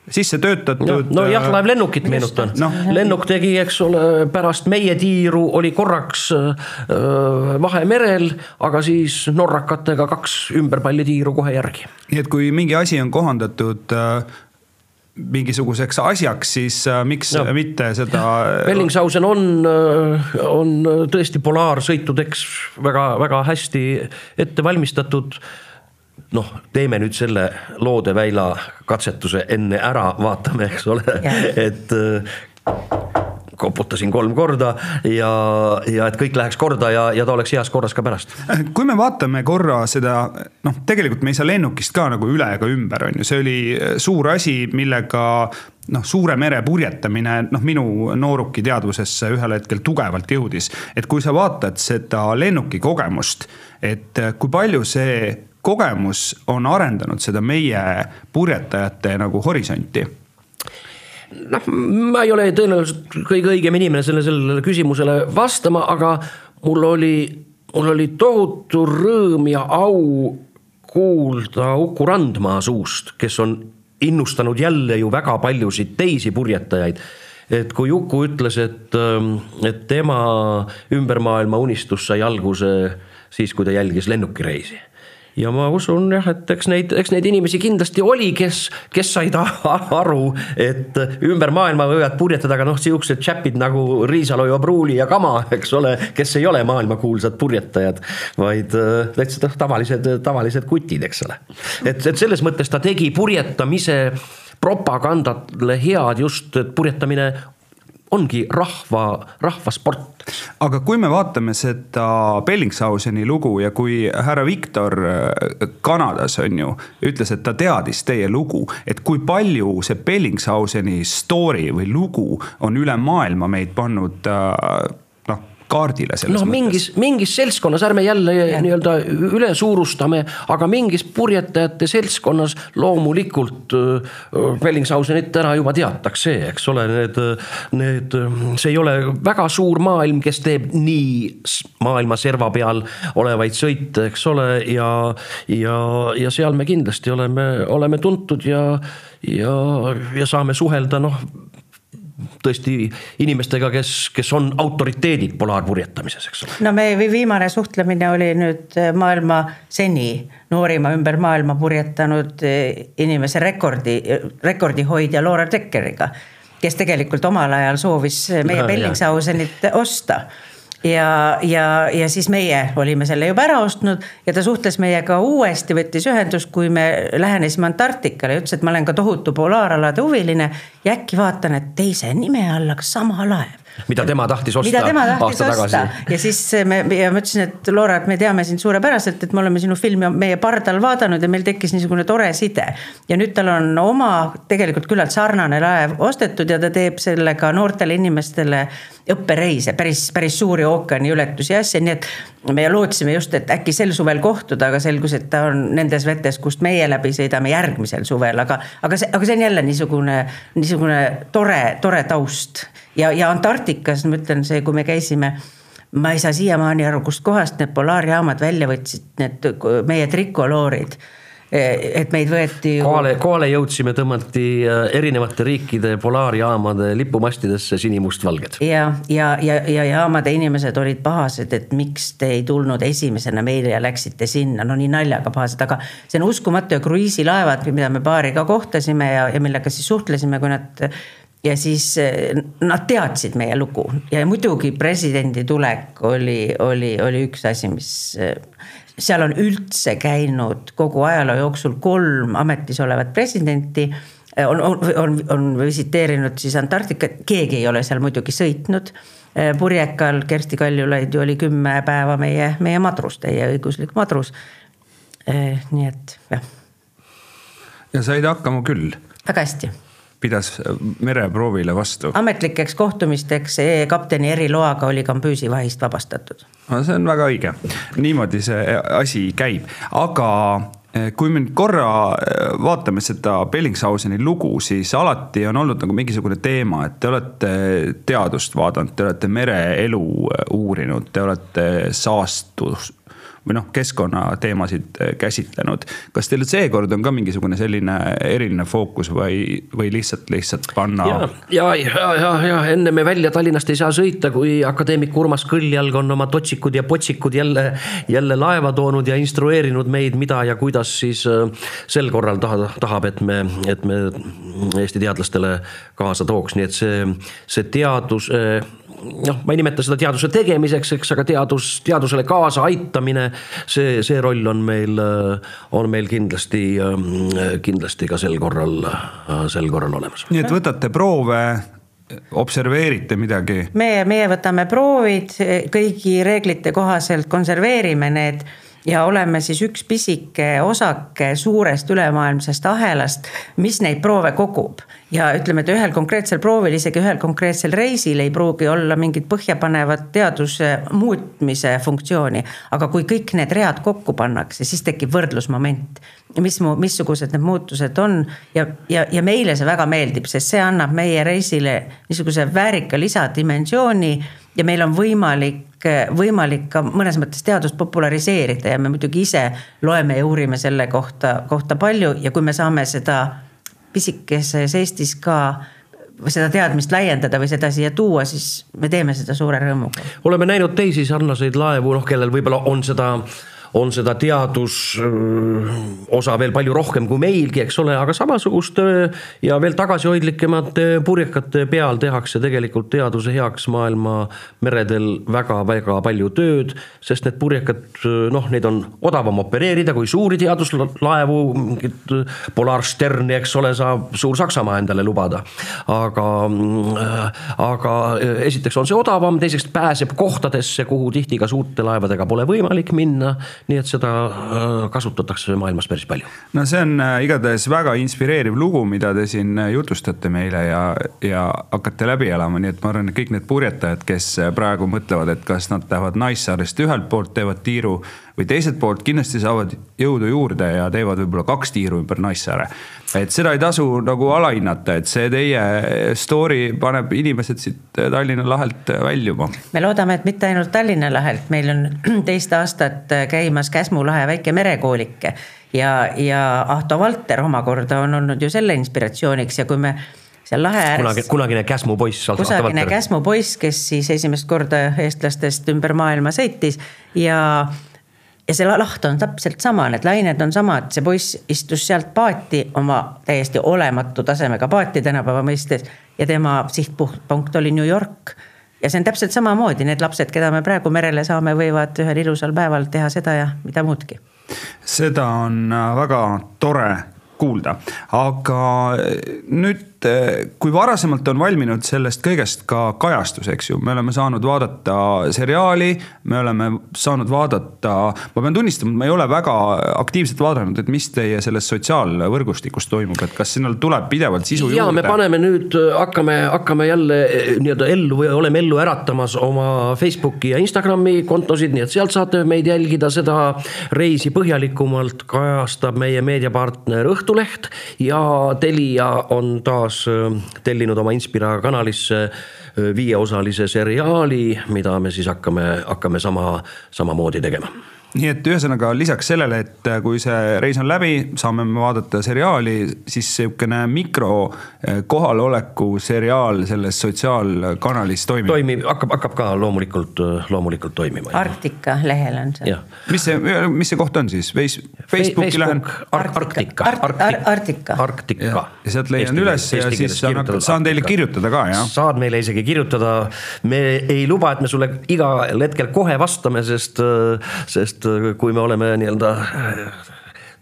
sisse töötatud. no jah, äh, laevlennukit meenutan no., lennuk tegi, eks ole, pärast meie tiiru oli korraks äh, Vahemerel, aga siis norrakatega kaks ümberpallitiiru kohe järgi. nii et kui mingi asi on kohandatud äh, mingisuguseks asjaks, siis äh, miks no. mitte seda. Bellingshausen on, äh, on tõesti polaarsõitudeks väga-väga hästi ette valmistatud noh, teeme nüüd selle loodeväila katsetuse enne ära, vaatame, eks ole, et äh, koputasin kolm korda ja, ja et kõik läheks korda ja, ja ta oleks heas korras ka pärast. kui me vaatame korra seda, noh, tegelikult me ei saa lennukist ka nagu üle ega ümber, on ju, see oli suur asi, millega noh, suure mere purjetamine, noh, minu nooruki teadvusesse ühel hetkel tugevalt jõudis. et kui sa vaatad seda lennuki kogemust, et kui palju see kogemus on arendanud seda meie purjetajate nagu horisonti? Noh, ma ei ole tõenäoliselt kõige õigem inimene sellele, sellele küsimusele vastama, aga mul oli, mul oli tohutu rõõm ja au kuulda Uku Randmaa suust, kes on innustanud jälle ju väga paljusid teisi purjetajaid. Et kui Uku ütles, et, et tema ümbermaailma unistus sai alguse siis, kui ta jälgis lennukireisi ja ma usun jah, et eks neid, eks neid inimesi kindlasti oli, kes, kes said aru, et ümber maailma võivad purjetada ka noh, sihukesed tšäpid nagu Riisalu ja Pruuli ja Kama, eks ole, kes ei ole maailmakuulsad purjetajad, vaid äh, täitsa noh, tavalised, tavalised kutid, eks ole. et, et selles mõttes ta tegi purjetamise propagandale head just, et purjetamine ongi rahva, rahvasport. aga kui me vaatame seda Bellingshauseni lugu ja kui härra Viktor äh, Kanadas on ju, ütles, et ta teadis teie lugu, et kui palju see Bellingshauseni story või lugu on üle maailma meid pannud äh, kaardile selles noh, mingis, mingis seltskonnas, ärme jälle nii-öelda üle suurustame, aga mingis purjetajate seltskonnas loomulikult Bellingshausenit täna juba teatakse, eks ole, need, need, see ei ole väga suur maailm, kes teeb nii maailma serva peal olevaid sõite, eks ole, ja, ja, ja seal me kindlasti oleme, oleme tuntud ja, ja, ja saame suhelda noh tõesti inimestega, kes, kes on autoriteedid polaarpurjetamises, eks ole. no meie viimane suhtlemine oli nüüd maailma seni noorima ümber maailma purjetanud inimese rekordi, rekordihoidja Laura Dekkeriga, kes tegelikult omal ajal soovis meie Bellingshausenit osta ja, ja, ja siis meie olime selle juba ära ostnud ja ta suhtles meiega uuesti, võttis ühendust, kui me lähenesime Antarktikale ja ütles, et ma olen ka tohutu polaaralade huviline. ja äkki vaatan, et teise nime all, aga sama laev mida tema tahtis osta. mida tema tahtis osta ja siis me ja ma ütlesin, et Laura, et me teame sind suurepäraselt, et me oleme sinu filmi meie pardal vaadanud ja meil tekkis niisugune tore side. ja nüüd tal on oma tegelikult küllalt sarnane laev ostetud ja ta teeb sellega noortele inimestele õppereise, päris, päris suuri ookeaniületusi ja asja, nii et. me lootsime just, et äkki sel suvel kohtuda, aga selgus, et ta on nendes vetes, kust meie läbi sõidame järgmisel suvel, aga, aga see, aga see on jälle niisugune, niisugune tore, tore taust. Ja, ja Antarktikas, ma ütlen, see, kui me käisime ma ei saa siiamaani aru, kustkohast need polaarjaamad välja võtsid, need meie trikoloorid et meid võeti ju. kohale, kohale jõudsime, tõmmati äh, erinevate riikide polaarjaamade lipumastidesse sinimustvalged. ja, ja, ja, ja jaamade inimesed olid pahased, et miks te ei tulnud esimesena meile ja läksite sinna, no nii naljaga pahased, aga see on uskumatu ja kruiisilaevad, mida me paariga kohtasime ja, ja millega siis suhtlesime, kui nad ja siis eh, nad teadsid meie lugu ja muidugi presidendi tulek oli, oli, oli üks asi, mis eh, seal on üldse käinud kogu ajaloo jooksul kolm ametis olevat presidenti on, on, on, on visiteerinud siis Antarktikat, keegi ei ole seal muidugi sõitnud. purjekal Kersti Kaljulaid ju oli kümme päeva meie, meie madrus, teie õiguslik madrus. nii et jah. ja said hakkama küll? väga hästi pidas mereproovile vastu. ametlikeks kohtumisteks kapteni eriloaga oli Kambüüsi vahist vabastatud. no see on väga õige, niimoodi see asi käib, aga eh, kui me nüüd korra eh, vaatame seda Bellingshauseni lugu, siis alati on olnud nagu mingisugune teema, et te olete teadust vaadanud, te olete mereelu eh, uurinud, te olete saastus, või noh, keskkonnateemasid äh, käsitlenud. kas teil seekord on ka mingisugune selline eriline fookus või, või lihtsalt, lihtsalt panna? ja, ja, ja, ja, ja enne me välja Tallinnast ei saa sõita, kui akadeemik Urmas Kõlljalg on oma totsikud ja potsikud jälle, jälle laeva toonud ja instrueerinud meid, mida ja kuidas siis äh, sel korral tahab, tahab, et me, et me Eesti teadlastele kaasa tooks, nii et see, see teadus noh, ma ei nimeta seda teaduse tegemiseks, eks, aga teadus, teadusele kaasaaitamine, see, see roll on meil, on meil kindlasti, kindlasti ka sel korral, sel korral olemas. nii et võtate proove observeerite midagi? meie, meie võtame proovid, kõigi reeglite kohaselt konserveerime need ja oleme siis üks pisike osake suurest ülemaailmsest ahelast, mis neid proove kogub ja ütleme, et ühel konkreetsel proovil, isegi ühel konkreetsel reisil ei pruugi olla mingit põhjapanevat teaduse muutmise funktsiooni. aga kui kõik need read kokku pannakse, siis tekib võrdlusmoment. mis, missugused need muutused on ja, ja, ja meile see väga meeldib, sest see annab meie reisile niisuguse väärika lisadimensiooni ja meil on võimalik, võimalik ka mõnes mõttes teadust populariseerida ja me muidugi ise loeme ja uurime selle kohta, kohta palju ja kui me saame seda pisikeses Eestis ka seda teadmist laiendada või seda siia tuua, siis me teeme seda suure rõõmuga. oleme näinud teisi sarnaseid laevu, noh, kellel võib-olla on seda on seda teadusosa veel palju rohkem kui meilgi, eks ole, aga samasuguste ja veel tagasihoidlikemate purjekate peal tehakse tegelikult teaduse heaks maailma meredel väga-väga palju tööd. sest need purjekad, noh, neid on odavam opereerida kui suuri teaduslaevu, mingit Polarsterni, eks ole, saab suur Saksamaa endale lubada. aga, aga esiteks on see odavam, teiseks pääseb kohtadesse, kuhu tihti ka suurte laevadega pole võimalik minna nii et seda äh, kasutatakse maailmas päris palju. no see on äh, igatahes väga inspireeriv lugu, mida te siin äh, jutustate meile ja, ja hakkate läbi elama, nii et ma arvan, et kõik need purjetajad, kes praegu mõtlevad, et kas nad lähevad Naissaarest ühelt poolt, teevad tiiru või teiselt poolt kindlasti saavad jõudu juurde ja teevad võib-olla kaks tiiru ümber Naissaare. et seda ei tasu nagu alahinnata, et see teie story paneb inimesed siit Tallinna lahelt väljuma. me loodame, et mitte ainult Tallinna lahelt, meil on teist aastat käimas Käsmu lahe väike merekoolike ja, ja Ahto Valter omakorda on olnud ju selle inspiratsiooniks ja kui me seal lahe ääres kunagi, kunagine Käsmu poiss. kusagine Käsmu poiss, kes siis esimest korda eestlastest ümber maailma sõitis ja ja see laht on täpselt sama, need lained on samad, see poiss istus sealt paati oma täiesti olematu tasemega paati tänapäeva mõistes ja tema sihtpunkt oli New York ja see on täpselt samamoodi, need lapsed, keda me praegu merele saame, võivad ühel ilusal päeval teha seda ja mida muudki. seda on väga tore kuulda, aga nüüd, kui varasemalt on valminud sellest kõigest ka kajastus, eks ju, me oleme saanud vaadata seriaali, me oleme saanud vaadata, ma pean tunnistama, et ma ei ole väga aktiivselt vaadanud, et mis teie selles sotsiaalvõrgustikus toimub, et kas sinna tuleb pidevalt sisu ja me juurde? paneme nüüd, hakkame, hakkame jälle eh, nii-öelda ellu või oleme ellu äratamas oma Facebooki ja Instagrami kontosid, nii et sealt saate meid jälgida, seda reisi põhjalikumalt kajastab meie meediapartner Õhtuleht ja Telia on taas eh, tellinud oma Inspira kanalisse eh, viieosalise seriaali, mida me siis hakkame, hakkame sama, samamoodi tegema nii et ühesõnaga lisaks sellele, et kui see reis on läbi, saame me vaadata seriaali, siis sihukene mikro eh, kohaloleku seriaal selles sotsiaalkanalis toimib. toimib, hakkab, hakkab ka loomulikult, loomulikult toimima. Arktika lehel on see. mis see, mis see koht on siis Face,? Facebooki lähen Ar- Arktika, Arktika. Arktika ja,. sealt leian üles ja siis saan, saan teile kirjutada ka jah? saad meile isegi kirjutada, me ei luba, et me sulle igal hetkel kohe vastame, sest, sest kui me oleme nii-öelda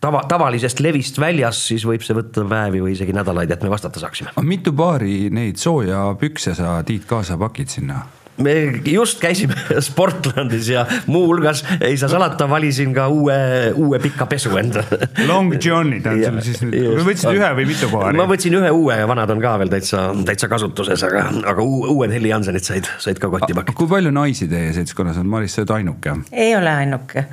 tava, tavalisest levist väljas, siis võib see võtta päevi või isegi nädalaid, et me vastata saaksime. mitu paari neid soojapükse sa Tiit kaasa pakid sinna? Me just käisime Sportlandis ja muuhulgas ei saa salata, valisin ka uue, uue pika pesu endale. Long John'id on sul siis nüüd, või võtsid ühe või mitu paari ma? võtsin ühe uue ja vanad on ka veel täitsa, täitsa kasutuses, aga, aga uu- uued Heli Hansenid said, said ka kotti pakida. kui palju naisi teie seltskonnas on, Maris, sa oled ainuke? ei ole ainuke.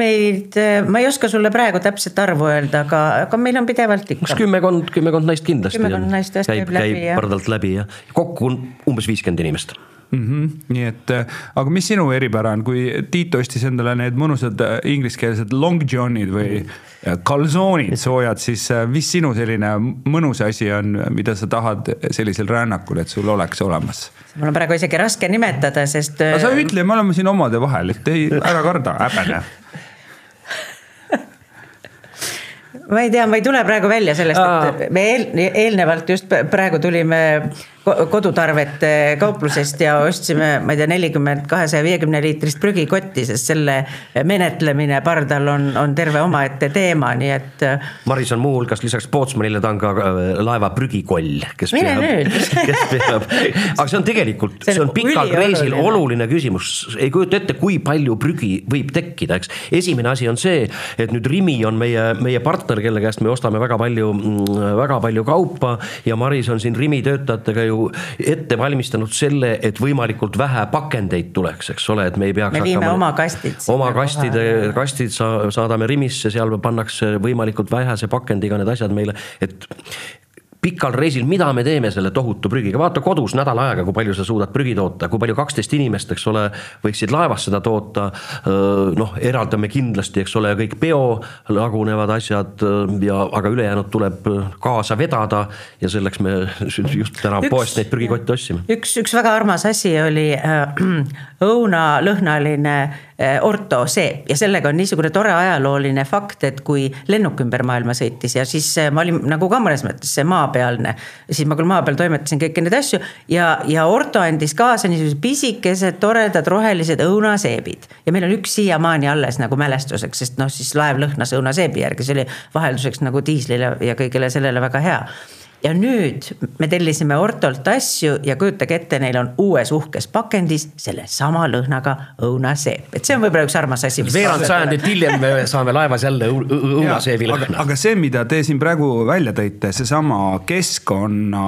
meid, ma ei oska sulle praegu täpset arvu öelda, aga, aga meil on pidevalt ikka üks. kümmekond, kümmekond naist kindlasti. Kümmekond naist tõesti käib, käib jah. pardalt läbi ja kokku on umbes viiskümmend inimest. mm. -hmm. nii et, aga mis sinu eripära on, kui Tiit ostis endale need mõnusad äh, ingliskeelsed long john'id või äh, kalsoonid soojad, siis äh, mis sinu selline mõnus asi on, mida sa tahad sellisel rännakul, et sul oleks olemas? mul on praegu isegi raske nimetada, sest. aga sa ütle, me oleme siin omade vahel, et ei, ära karda, häbene. ma ei tea, ma ei tule praegu välja sellest, et me eel, eelnevalt just praegu tulime ko- kodutarvete kauplusest ja ostsime, ma ei tea, nelikümmend kahesaja viiekümne liitrist prügikotti, sest selle menetlemine pardal on, on terve omaette teema, nii et. Maris on muuhulgas lisaks Pootsmanile, ta on ka äh, laeva prügikoll, kes Mine peab nüüd. kes peab, aga see on tegelikult, See on on pikal reisil oluline küsimus, ei kujuta ette, kui palju prügi võib tekkida, eks. esimene asi on see, et nüüd Rimi on meie, meie partner, kelle käest me ostame väga palju, väga palju kaupa ja Maris on siin Rimi töötajatega ju ette valmistanud selle, et võimalikult vähe pakendeid tuleks, eks ole, et me ei peaks Me viime oma kastid oma kastide, kastid sa- saadame Rimisse, seal pannakse võimalikult vähese pakendiga need asjad meile, et pikal reisil, mida me teeme selle tohutu prügiga, vaata kodus nädal aega, kui palju sa suudad prügi toota, kui palju kaksteist inimest, eks ole, võiksid laevas seda toota. noh, eraldame kindlasti, eks ole, kõik bio lagunevad asjad ja, aga ülejäänud tuleb kaasa vedada ja selleks me just täna Üks- poest neid prügikotte ostsime. üks, üks väga armas asi oli äh, õunalõhnaline äh, ortoseep ja sellega on niisugune tore ajalooline fakt, et kui lennuk ümber maailma sõitis ja siis äh, ma olin nagu ka mõnes mõttes see maapealne, siis ma küll maa peal toimetasin kõiki neid asju ja, ja orto andis kaasa niisugused pisikesed toredad rohelised õunaseebid. Ja meil on üks siiamaani alles nagu mälestuseks, sest noh, siis laev lõhnas õunaseebi järgi, see oli vahelduseks nagu diislile ja kõigele sellele väga hea ja nüüd me tellisime Ortolt asju ja kujutage ette, neil on uues uhkes pakendis sellesama lõhnaga õunaseep, et see on võib-olla üks armas asi. veerand sajandit hiljem me saame laevas jälle õu- õu- õunaseebi aga, lõhna. aga see, mida te siin praegu välja tõite, seesama keskkonna,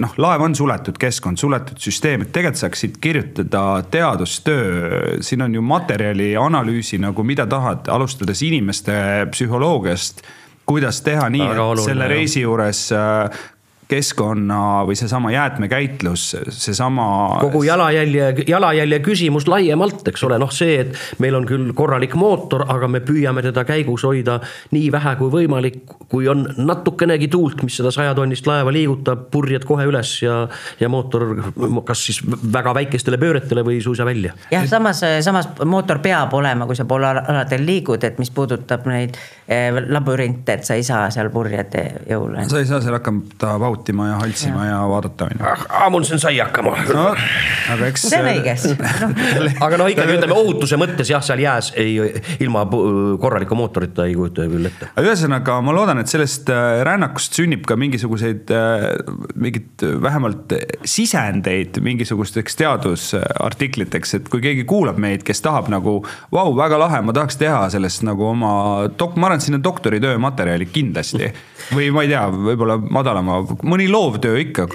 noh, laev on suletud keskkond, suletud süsteem, et tegelikult saaksid kirjutada teadustöö, siin on ju materjali analüüsi nagu mida tahad, alustades inimeste psühholoogiast kuidas teha nii, et oluline, selle reisi juures äh, keskkonna või seesama jäätmekäitlus, seesama. kogu jalajälje, jalajälje küsimus laiemalt, eks ole, noh, see, et meil on küll korralik mootor, aga me püüame teda käigus hoida nii vähe kui võimalik. kui on natukenegi tuult, mis seda sajatonnist laeva liigutab, purjed kohe üles ja, ja mootor kas siis väga väikestele pööretele või suisa välja. jah, samas, samas mootor peab olema, kui sa poolaladel liigud, et mis puudutab neid eh, labürinte, et sa ei saa seal purjede jõule. sa ei saa seal hakata nautima ja haltsima ja, ja vaadata, on ju. Amundsen sai hakkama no,. aga eks. see on õige aga no ikkagi ütleme ohutuse mõttes jah, seal jääs ei, ilma korraliku mootorita ei kujuta küll ette. ühesõnaga, ma loodan, et sellest äh, rännakust sünnib ka mingisuguseid, äh, mingit vähemalt sisendeid mingisugusteks teadusartikliteks, et kui keegi kuulab meid, kes tahab nagu, vau, väga lahe, ma tahaks teha sellest nagu oma dok-, ma arvan, et siin on doktoritöö materjali kindlasti. või ma ei tea, võib-olla madalama mõni loovtöö ikka.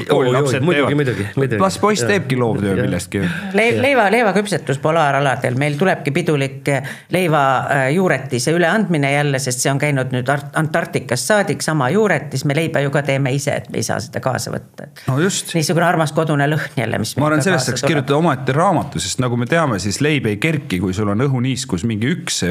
las poiss teebki loovtöö millestki Le. leiva, leivaküpsetus polaaraladel, meil tulebki pidulik leivajuuretise äh, üleandmine jälle, sest see on käinud nüüd Antarktikast saadik, sama juuretis, me leiba ju ka teeme ise, et me ei saa seda kaasa võtta. no just. niisugune armas kodune lõhn jälle, mis. ma arvan, sellest saaks kirjutada omaette raamatu, sest nagu me teame, siis leib ei kerki, kui sul on õhuniiskus mingi üks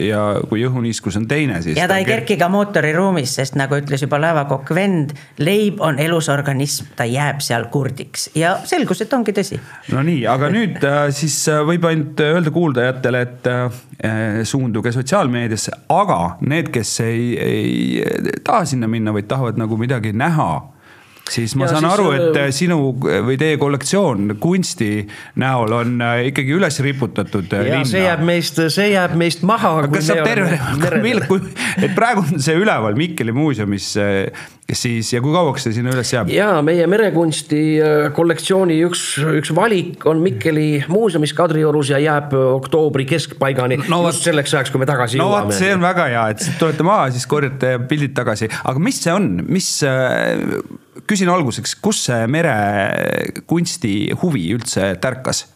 ja kui õhuniiskus on teine, siis. ja ta ei kerki ka mootoriruumis, sest nagu ütles juba laevakokk vend, leib on elus organism, ta jääb seal kurdiks ja selgus, et ongi tõsi. no nii, aga nüüd äh, siis äh, võib ainult öelda kuuldajatele, et äh, suunduge sotsiaalmeediasse, aga need, kes ei, ei taha sinna minna, vaid tahavad nagu midagi näha siis ma ja saan siis, aru, et äh, sinu või teie kollektsioon kunsti näol on äh, ikkagi üles riputatud äh, ja linna. see jääb meist, see jääb meist maha. kas saab terve, et praegu on see üleval Mikkeli muuseumis siis ja kui kauaks see sinna üles jääb? ja meie merekunsti kollektsiooni üks, üks valik on Mikkeli muuseumis Kadriorus ja jääb oktoobri keskpaigani no,. just selleks ajaks, kui me tagasi no, jõuame. see on väga hea, et tulete maha, siis korjate pildid tagasi, aga mis see on, mis küsin alguseks, kus see merekunsti huvi üldse tärkas?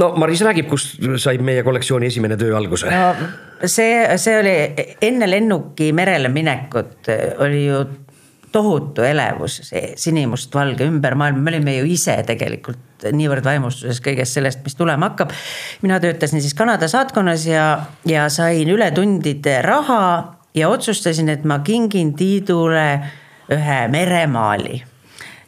No Maris räägib, kust sai meie kollektsiooni esimene töö alguse no,? see, see oli enne lennuki merele minekut oli ju tohutu elevus, see sinimustvalge ümber maailma, me olime ju ise tegelikult niivõrd vaimustuses kõigest sellest, mis tulema hakkab. mina töötasin siis Kanada saatkonnas ja, ja sain ületundide raha ja otsustasin, et ma kingin Tiidule ühe meremaali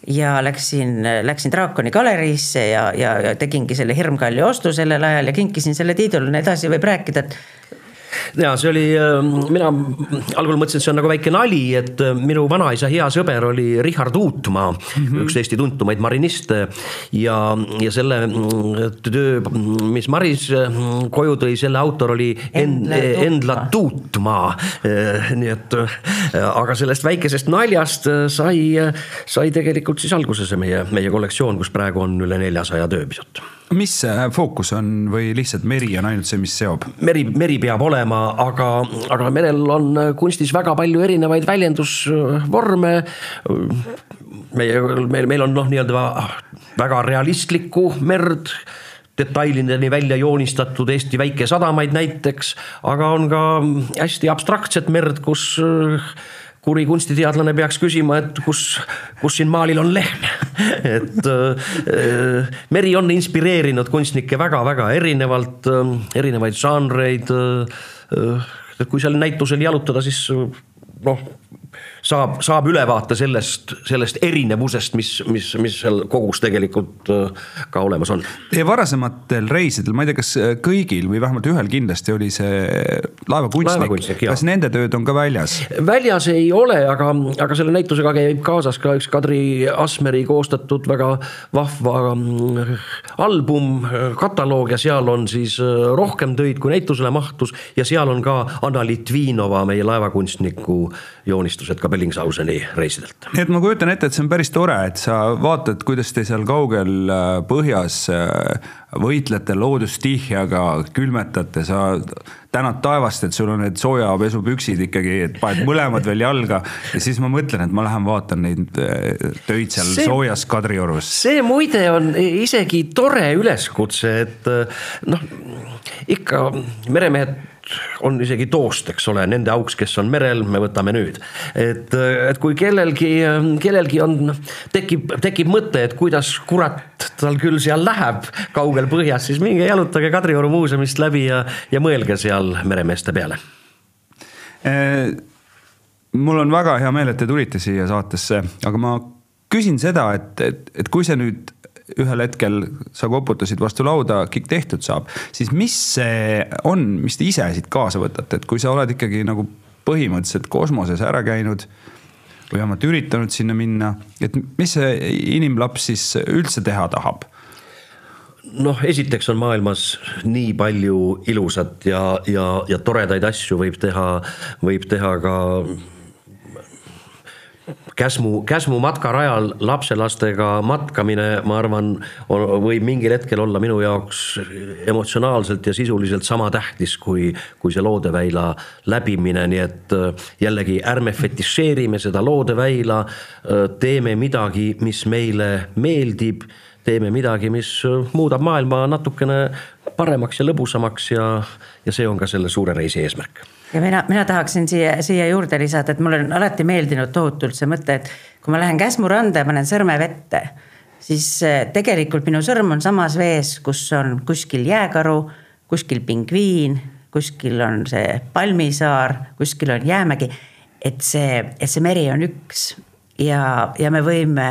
ja läksin, läksin Draakoni galeriisse ja, ja, ja tegingi selle hirmkalli ostu sellel ajal ja kinkisin selle Tiidule, edasi võib rääkida, et ja see oli, ähm, mina algul mõtlesin, et see on nagu väike nali, et äh, minu vanaisa hea sõber oli Richard Uutmaa mm, -hmm. üks Eesti tuntumaid mariniste. ja, ja selle mm, töö, mis Maris mm, koju tõi, selle autor oli Endla, Endla Tuutmaa. Äh, nii et, äh, aga sellest väikesest naljast sai, sai tegelikult siis alguse see meie, meie kollektsioon, kus praegu on üle neljasaja töö pisut mis see fookus on või lihtsalt meri on ainult see, mis seob? meri, meri peab olema, aga, aga merel on kunstis väga palju erinevaid väljendusvorme. meie, meil, meil on noh, nii-öelda väga realistlikku merd detailideni välja joonistatud Eesti väikesadamaid näiteks, aga on ka hästi abstraktset merd, kus kuri kunstiteadlane peaks küsima, et kus, kus siin maalil on lehm et äh, meri on inspireerinud kunstnikke väga-väga erinevalt äh,, erinevaid žanreid äh,. kui seal näitusel jalutada, siis noh saab, saab ülevaate sellest, sellest erinevusest, mis, mis, mis seal kogus tegelikult äh, ka olemas on. Teie varasematel reisidel, ma ei tea, kas äh, kõigil või vähemalt ühel kindlasti oli see laevakunstnik, kas nende tööd on ka väljas? väljas ei ole, aga, aga selle näitusega käib kaasas ka üks Kadri Asmeri koostatud väga vahva mm, album, kataloog ja seal on siis äh, rohkem töid, kui näitusele mahtus ja seal on ka Anna Litvinova, meie laevakunstniku joonistused ka Bellingsauseni reisidelt. nii et ma kujutan ette, et see on päris tore, et sa vaatad, kuidas te seal kaugel äh, põhjas äh, võitlete loodustihjaga, külmetate, sa tänad taevast, et sul on need soojapesupüksid ikkagi, et paned mõlemad veel jalga ja siis ma mõtlen, et ma lähen vaatan neid äh, töid seal see, soojas Kadriorus. see muide on isegi tore üleskutse, et äh, noh, ikka meremehed on isegi toost, eks ole, nende auks, kes on merel, me võtame nüüd. et, et kui kellelgi, kellelgi on, tekib, tekib mõte, et kuidas kurat tal küll seal läheb kaugel põhjas, siis minge jalutage Kadrioru muuseumist läbi ja, ja mõelge seal meremeeste peale e mul on väga hea meel, et te tulite siia saatesse, aga ma küsin seda, et, et, et kui see nüüd ühel hetkel sa koputasid vastu lauda, kõik tehtud saab, siis mis see on, mis te ise siit kaasa võtate, et kui sa oled ikkagi nagu põhimõtteliselt kosmoses ära käinud või vähemalt üritanud sinna minna, et mis see inimlaps siis üldse teha tahab? Noh, esiteks on maailmas nii palju ilusat ja, ja, ja toredaid asju võib teha, võib teha ka Käsmu, Käsmu matkarajal lapselastega matkamine, ma arvan, võib mingil hetkel olla minu jaoks emotsionaalselt ja sisuliselt sama tähtis kui, kui see loodeväila läbimine, nii et äh, jällegi ärme fetišeerime seda loodeväila. Äh, teeme midagi, mis meile meeldib, teeme midagi, mis äh, muudab maailma natukene paremaks ja lõbusamaks ja, ja see on ka selle suure reisi eesmärk ja mina, mina tahaksin siia, siia juurde lisada, et mulle on alati meeldinud tohutult see mõte, et kui ma lähen Käsmu randa ja panen sõrme vette, siis eh, tegelikult minu sõrm on samas vees, kus on kuskil jääkaru, kuskil pingviin, kuskil on see palmisaar, kuskil on jäämägi. et see, et see meri on üks ja, ja me võime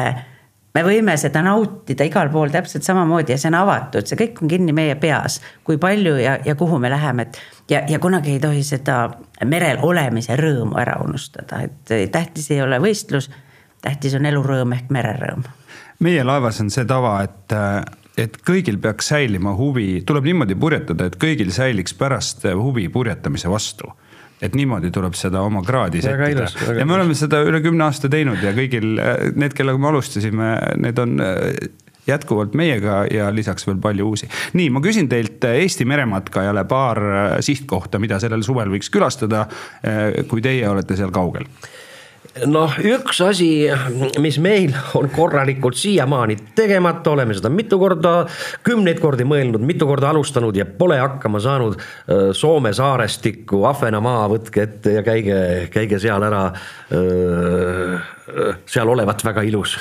me võime seda nautida igal pool täpselt samamoodi ja see on avatud, see kõik on kinni meie peas, kui palju ja, ja kuhu me läheme, et. ja, ja kunagi ei tohi seda merel olemise rõõmu ära unustada, et tähtis ei ole võistlus, tähtis on elurõõm ehk mererõõm. meie laevas on see tava, et, et kõigil peaks säilima huvi, tuleb niimoodi purjetada, et kõigil säiliks pärast huvi purjetamise vastu et niimoodi tuleb seda oma kraadi sättida. ja me oleme seda üle kümne aasta teinud ja kõigil, need, kellega me alustasime, need on äh, jätkuvalt meiega ja lisaks veel palju uusi. nii, ma küsin teilt äh, Eesti merematkajale paar äh, sihtkohta, mida sellel suvel võiks külastada, kui teie olete seal kaugel noh, üks asi, mis meil on korralikult siiamaani tegemata, oleme seda mitu korda, kümneid kordi mõelnud, mitu korda alustanud ja pole hakkama saanud. Soome saarestikku, Ahvenamaa, võtke ette ja käige, käige seal ära. seal olevat väga ilus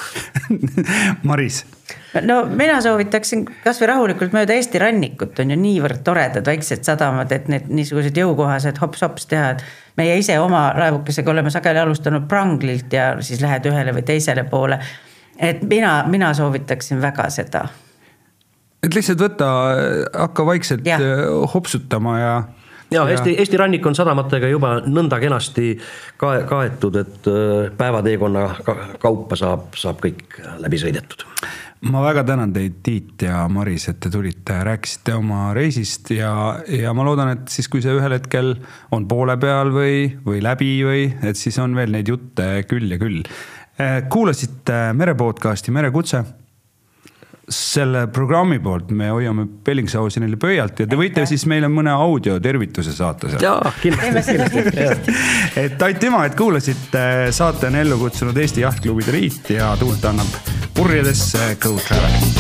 Maris no mina soovitaksin kasvõi rahulikult mööda Eesti rannikut on ju niivõrd toredad väiksed sadamad, et need niisugused jõukohased hops-hops teha, et meie ise oma laevukesega oleme sageli alustanud Pranglilt ja siis lähed ühele või teisele poole. et mina, mina soovitaksin väga seda. et lihtsalt võta, hakka vaikselt ja. Äh, hopsutama ja ja Eesti, Eesti rannik on sadamatega juba nõnda kenasti kae, kaetud, et äh, päevateekonna kaupa saab, saab kõik läbi sõidetud ma väga tänan teid, Tiit ja Maris, et te tulite, rääkisite oma reisist ja, ja ma loodan, et siis, kui see ühel hetkel on poole peal või, või läbi või, et siis on veel neid jutte küll ja küll. Kuulasite Mere podcast'i Merekutse selle programmi poolt me hoiame Bellingshausenile pöialt ja te võite siis meile mõne audiotervituse saata sealt. jaa, kindlasti. et aitüma, et kuulasite, saate on ellu kutsunud Eesti Jahtklubide Liit ja tuult annab purjedesse Go Travel